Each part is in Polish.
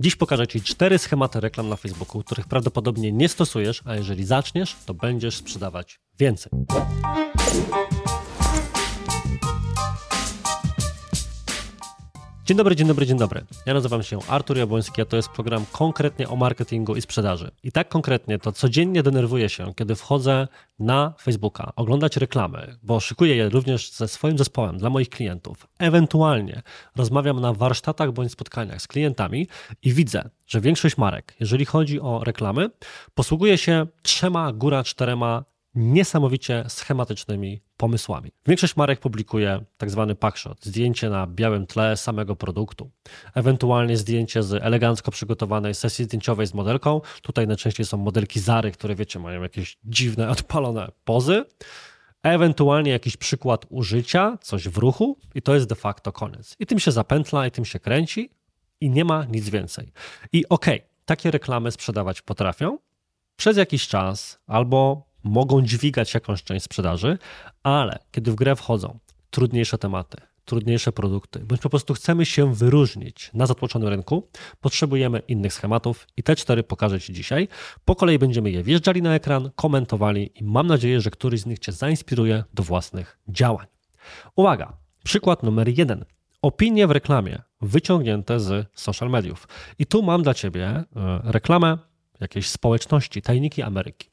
Dziś pokażę Ci cztery schematy reklam na Facebooku, których prawdopodobnie nie stosujesz, a jeżeli zaczniesz, to będziesz sprzedawać więcej. Dzień dobry, dzień dobry, dzień dobry. Ja nazywam się Artur Jabłoński, a to jest program konkretnie o marketingu i sprzedaży. I tak konkretnie to codziennie denerwuję się, kiedy wchodzę na Facebooka, oglądać reklamy, bo szykuję je również ze swoim zespołem dla moich klientów. Ewentualnie rozmawiam na warsztatach bądź spotkaniach z klientami i widzę, że większość marek, jeżeli chodzi o reklamy, posługuje się trzema, góra czterema niesamowicie schematycznymi pomysłami. Większość marek publikuje tak zwany packshot, zdjęcie na białym tle samego produktu, ewentualnie zdjęcie z elegancko przygotowanej sesji zdjęciowej z modelką. Tutaj najczęściej są modelki Zary, które wiecie, mają jakieś dziwne, odpalone pozy. Ewentualnie jakiś przykład użycia, coś w ruchu, i to jest de facto koniec. I tym się zapętla, i tym się kręci, i nie ma nic więcej. I okej, okay, takie reklamy sprzedawać potrafią przez jakiś czas, albo mogą dźwigać jakąś część sprzedaży, ale kiedy w grę wchodzą trudniejsze tematy, trudniejsze produkty, bądź po prostu chcemy się wyróżnić na zatłoczonym rynku, potrzebujemy innych schematów i te cztery pokażę Ci dzisiaj. Po kolei będziemy je wjeżdżali na ekran, komentowali i mam nadzieję, że któryś z nich Cię zainspiruje do własnych działań. Uwaga, przykład numer jeden. Opinie w reklamie wyciągnięte z social mediów. I tu mam dla Ciebie e, reklamę jakiejś społeczności, tajniki Ameryki.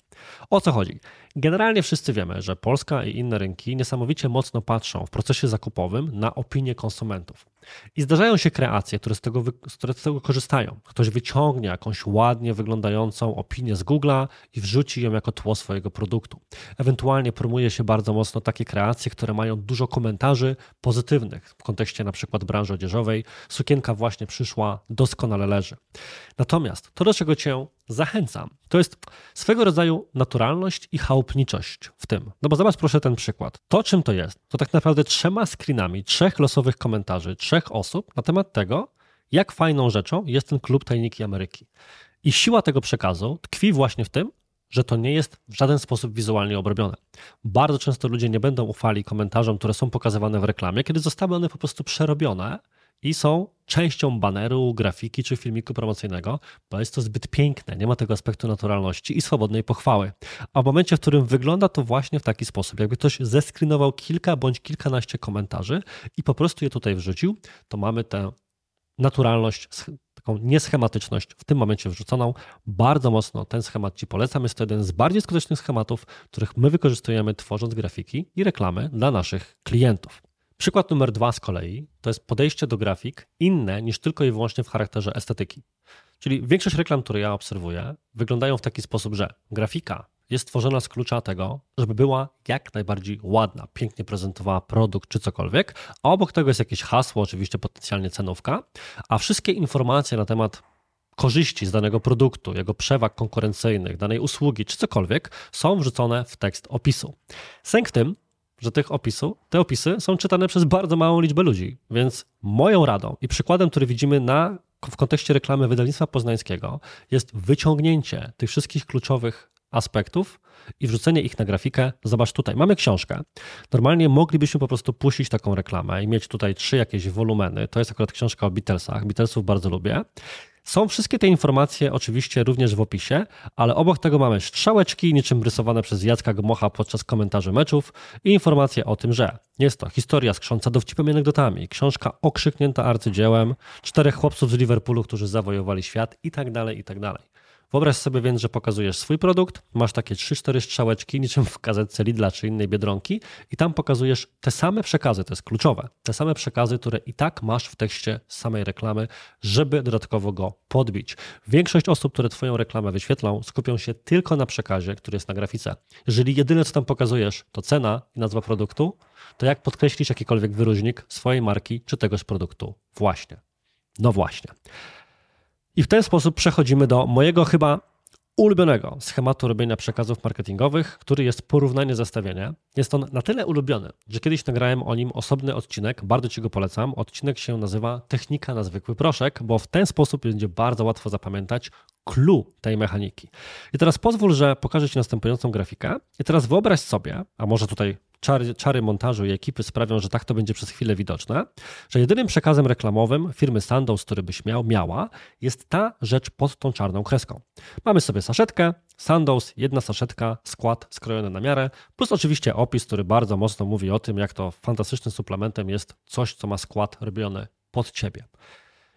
O co chodzi? Generalnie wszyscy wiemy, że Polska i inne rynki niesamowicie mocno patrzą w procesie zakupowym na opinie konsumentów. I zdarzają się kreacje, które z tego, które z tego korzystają. Ktoś wyciągnie jakąś ładnie wyglądającą opinię z Google'a i wrzuci ją jako tło swojego produktu. Ewentualnie promuje się bardzo mocno takie kreacje, które mają dużo komentarzy pozytywnych w kontekście na przykład branży odzieżowej. Sukienka właśnie przyszła, doskonale leży. Natomiast to, do czego Cię zachęcam, to jest swego rodzaju naturalność i chałupniczość w tym. No bo zobacz proszę ten przykład. To, czym to jest, to tak naprawdę trzema screenami, trzech losowych komentarzy, trzech osób na temat tego, jak fajną rzeczą jest ten klub Tajniki Ameryki. I siła tego przekazu tkwi właśnie w tym, że to nie jest w żaden sposób wizualnie obrobione. Bardzo często ludzie nie będą ufali komentarzom, które są pokazywane w reklamie, kiedy zostały one po prostu przerobione i są częścią baneru, grafiki czy filmiku promocyjnego, bo jest to zbyt piękne, nie ma tego aspektu naturalności i swobodnej pochwały. A w momencie, w którym wygląda to właśnie w taki sposób, jakby ktoś zeskrinował kilka bądź kilkanaście komentarzy i po prostu je tutaj wrzucił, to mamy tę naturalność, taką nieschematyczność w tym momencie wrzuconą. Bardzo mocno ten schemat Ci polecam. Jest to jeden z bardziej skutecznych schematów, których my wykorzystujemy tworząc grafiki i reklamy dla naszych klientów. Przykład numer dwa z kolei to jest podejście do grafik inne niż tylko i wyłącznie w charakterze estetyki. Czyli większość reklam, które ja obserwuję, wyglądają w taki sposób, że grafika jest tworzona z klucza tego, żeby była jak najbardziej ładna, pięknie prezentowała produkt czy cokolwiek, a obok tego jest jakieś hasło, oczywiście potencjalnie cenówka, a wszystkie informacje na temat korzyści z danego produktu, jego przewag konkurencyjnych, danej usługi czy cokolwiek są wrzucone w tekst opisu. Sęk w tym, że tych opisu, te opisy są czytane przez bardzo małą liczbę ludzi. Więc moją radą i przykładem, który widzimy na, w kontekście reklamy wydawnictwa poznańskiego, jest wyciągnięcie tych wszystkich kluczowych aspektów i wrzucenie ich na grafikę. Zobacz tutaj, mamy książkę. Normalnie moglibyśmy po prostu puścić taką reklamę i mieć tutaj trzy jakieś wolumeny. To jest akurat książka o Beatlesach. Beatlesów bardzo lubię. Są wszystkie te informacje oczywiście również w opisie, ale obok tego mamy strzałeczki, niczym rysowane przez Jacka Gmocha podczas komentarzy meczów i informacje o tym, że jest to historia skrząca dowcipem i anegdotami, książka okrzyknięta arcydziełem, czterech chłopców z Liverpoolu, którzy zawojowali świat i tak dalej, i tak dalej. Wyobraź sobie więc, że pokazujesz swój produkt, masz takie 3-4 strzałeczki, niczym w gazetce Lidla czy innej Biedronki i tam pokazujesz te same przekazy, to jest kluczowe, te same przekazy, które i tak masz w tekście samej reklamy, żeby dodatkowo go podbić. Większość osób, które Twoją reklamę wyświetlą, skupią się tylko na przekazie, który jest na grafice. Jeżeli jedyne, co tam pokazujesz, to cena i nazwa produktu, to jak podkreślić jakikolwiek wyróżnik swojej marki czy tegoż produktu? Właśnie. No właśnie. I w ten sposób przechodzimy do mojego chyba ulubionego schematu robienia przekazów marketingowych, który jest porównanie zestawienia. Jest on na tyle ulubiony, że kiedyś nagrałem o nim osobny odcinek, bardzo Ci go polecam. Odcinek się nazywa Technika na zwykły proszek, bo w ten sposób będzie bardzo łatwo zapamiętać clue tej mechaniki. I teraz pozwól, że pokażę Ci następującą grafikę. I teraz wyobraź sobie, a może tutaj czary, czary montażu i ekipy sprawią, że tak to będzie przez chwilę widoczne, że jedynym przekazem reklamowym firmy Sandoz, który byś miał, miała, jest ta rzecz pod tą czarną kreską. Mamy sobie saszetkę, Sandoz, jedna saszetka, skład skrojony na miarę, plus oczywiście opis, który bardzo mocno mówi o tym, jak to fantastycznym suplementem jest coś, co ma skład robiony pod ciebie.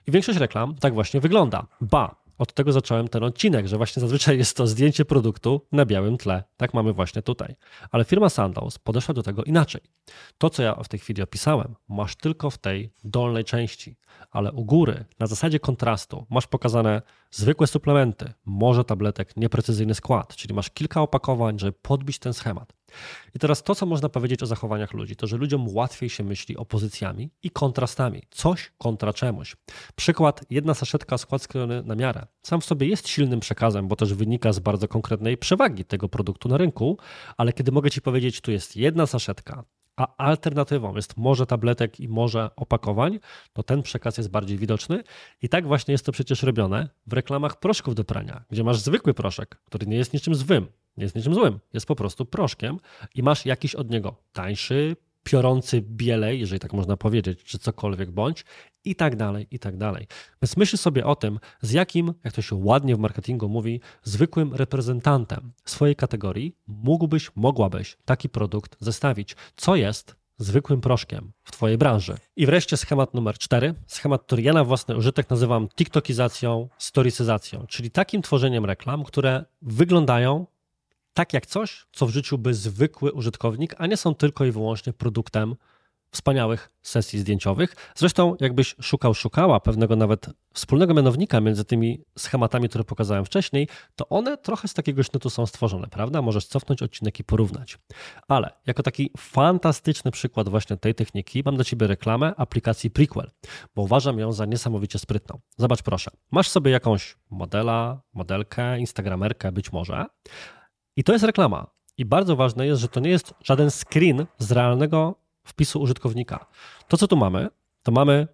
I większość reklam tak właśnie wygląda. Ba, od tego zacząłem ten odcinek, że właśnie zazwyczaj jest to zdjęcie produktu na białym tle. Tak mamy właśnie tutaj. Ale firma Sandoz podeszła do tego inaczej. To, co ja w tej chwili opisałem, masz tylko w tej dolnej części, ale u góry, na zasadzie kontrastu, masz pokazane zwykłe suplementy, może tabletek, nieprecyzyjny skład, czyli masz kilka opakowań, żeby podbić ten schemat. I teraz to, co można powiedzieć o zachowaniach ludzi, to że ludziom łatwiej się myśli opozycjami i kontrastami. Coś kontra czemuś. Przykład, jedna saszetka skład skrojony na miarę. Sam w sobie jest silnym przekazem, bo też wynika z bardzo konkretnej przewagi tego produktu na rynku, ale kiedy mogę Ci powiedzieć, tu jest jedna saszetka, a alternatywą jest może tabletek i może opakowań, to ten przekaz jest bardziej widoczny. I tak właśnie jest to przecież robione w reklamach proszków do prania, gdzie masz zwykły proszek, który nie jest niczym złym, nie jest niczym złym, jest po prostu proszkiem i masz jakiś od niego tańszy, piorący bielej, jeżeli tak można powiedzieć, czy cokolwiek bądź, i tak dalej, i tak dalej. Więc myśl sobie o tym, z jakim, jak to się ładnie w marketingu mówi, zwykłym reprezentantem swojej kategorii mógłbyś, mogłabyś taki produkt zestawić. Co jest zwykłym proszkiem w Twojej branży. I wreszcie schemat numer cztery, schemat, który ja na własny użytek nazywam TikTokizacją, storycyzacją, czyli takim tworzeniem reklam, które wyglądają tak jak coś, co w życiu by zwykły użytkownik, a nie są tylko i wyłącznie produktem wspaniałych sesji zdjęciowych. Zresztą, jakbyś szukał, szukała pewnego nawet wspólnego mianownika między tymi schematami, które pokazałem wcześniej, to one trochę z takiego sznytu są stworzone, prawda? Możesz cofnąć odcinek i porównać. Ale jako taki fantastyczny przykład właśnie tej techniki, mam dla Ciebie reklamę aplikacji Prequel, bo uważam ją za niesamowicie sprytną. Zobacz proszę, masz sobie jakąś modela, modelkę, instagramerkę być może, i to jest reklama. I bardzo ważne jest, że to nie jest żaden screen z realnego wpisu użytkownika. To, co tu mamy, to mamy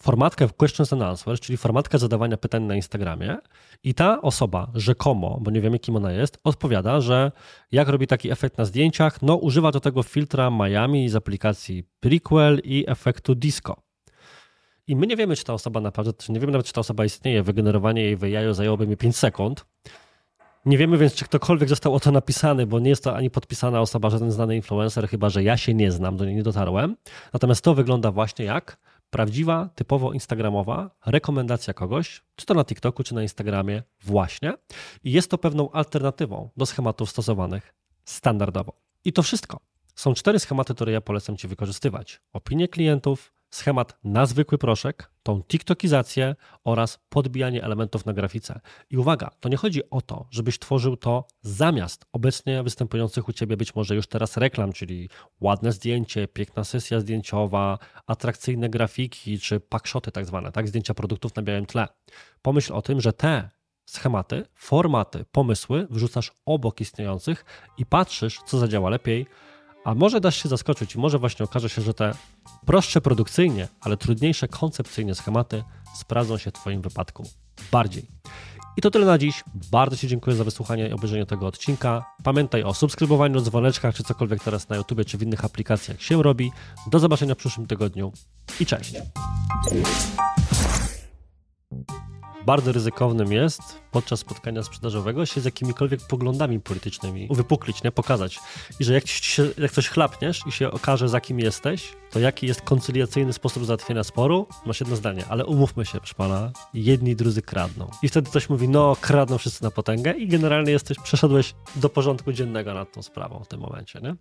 formatkę questions and answers, czyli formatkę zadawania pytań na Instagramie i ta osoba rzekomo, bo nie wiemy kim ona jest, odpowiada, że jak robi taki efekt na zdjęciach, no używa do tego filtra Miami z aplikacji Prequel i efektu Disco. I my nie wiemy, czy ta osoba naprawdę, nie wiemy nawet, czy ta osoba istnieje, wygenerowanie jej w AI zajęłoby mi 5 sekund, nie wiemy więc, czy ktokolwiek został o to napisany, bo nie jest to ani podpisana osoba, żaden znany influencer, chyba że ja się nie znam, do niej nie dotarłem. Natomiast to wygląda właśnie jak prawdziwa, typowo instagramowa rekomendacja kogoś, czy to na TikToku, czy na Instagramie, właśnie. I jest to pewną alternatywą do schematów stosowanych standardowo. I to wszystko. Są cztery schematy, które ja polecam Ci wykorzystywać: opinie klientów, schemat na zwykły proszek, tą TikTokizację oraz podbijanie elementów na grafice. I uwaga, to nie chodzi o to, żebyś tworzył to zamiast obecnie występujących u Ciebie być może już teraz reklam, czyli ładne zdjęcie, piękna sesja zdjęciowa, atrakcyjne grafiki czy packshoty tak zwane, tak, zdjęcia produktów na białym tle. Pomyśl o tym, że te schematy, formaty, pomysły wrzucasz obok istniejących i patrzysz, co zadziała lepiej, a może dasz się zaskoczyć może właśnie okaże się, że te prostsze produkcyjnie, ale trudniejsze koncepcyjnie schematy sprawdzą się w Twoim wypadku bardziej. I to tyle na dziś. Bardzo Ci dziękuję za wysłuchanie i obejrzenie tego odcinka. Pamiętaj o subskrybowaniu, dzwoneczkach, czy cokolwiek teraz na YouTube, czy w innych aplikacjach się robi. Do zobaczenia w przyszłym tygodniu i cześć. Bardzo ryzykownym jest podczas spotkania sprzedażowego się z jakimikolwiek poglądami politycznymi uwypuklić, nie pokazać. I że jak, się, jak coś chlapniesz i się okaże, za kim jesteś, to jaki jest koncyliacyjny sposób załatwienia sporu, masz jedno zdanie, ale umówmy się, proszę pana, jedni drudzy kradną. I wtedy ktoś mówi, no kradną wszyscy na potęgę i generalnie jesteś, przeszedłeś do porządku dziennego nad tą sprawą w tym momencie, nie?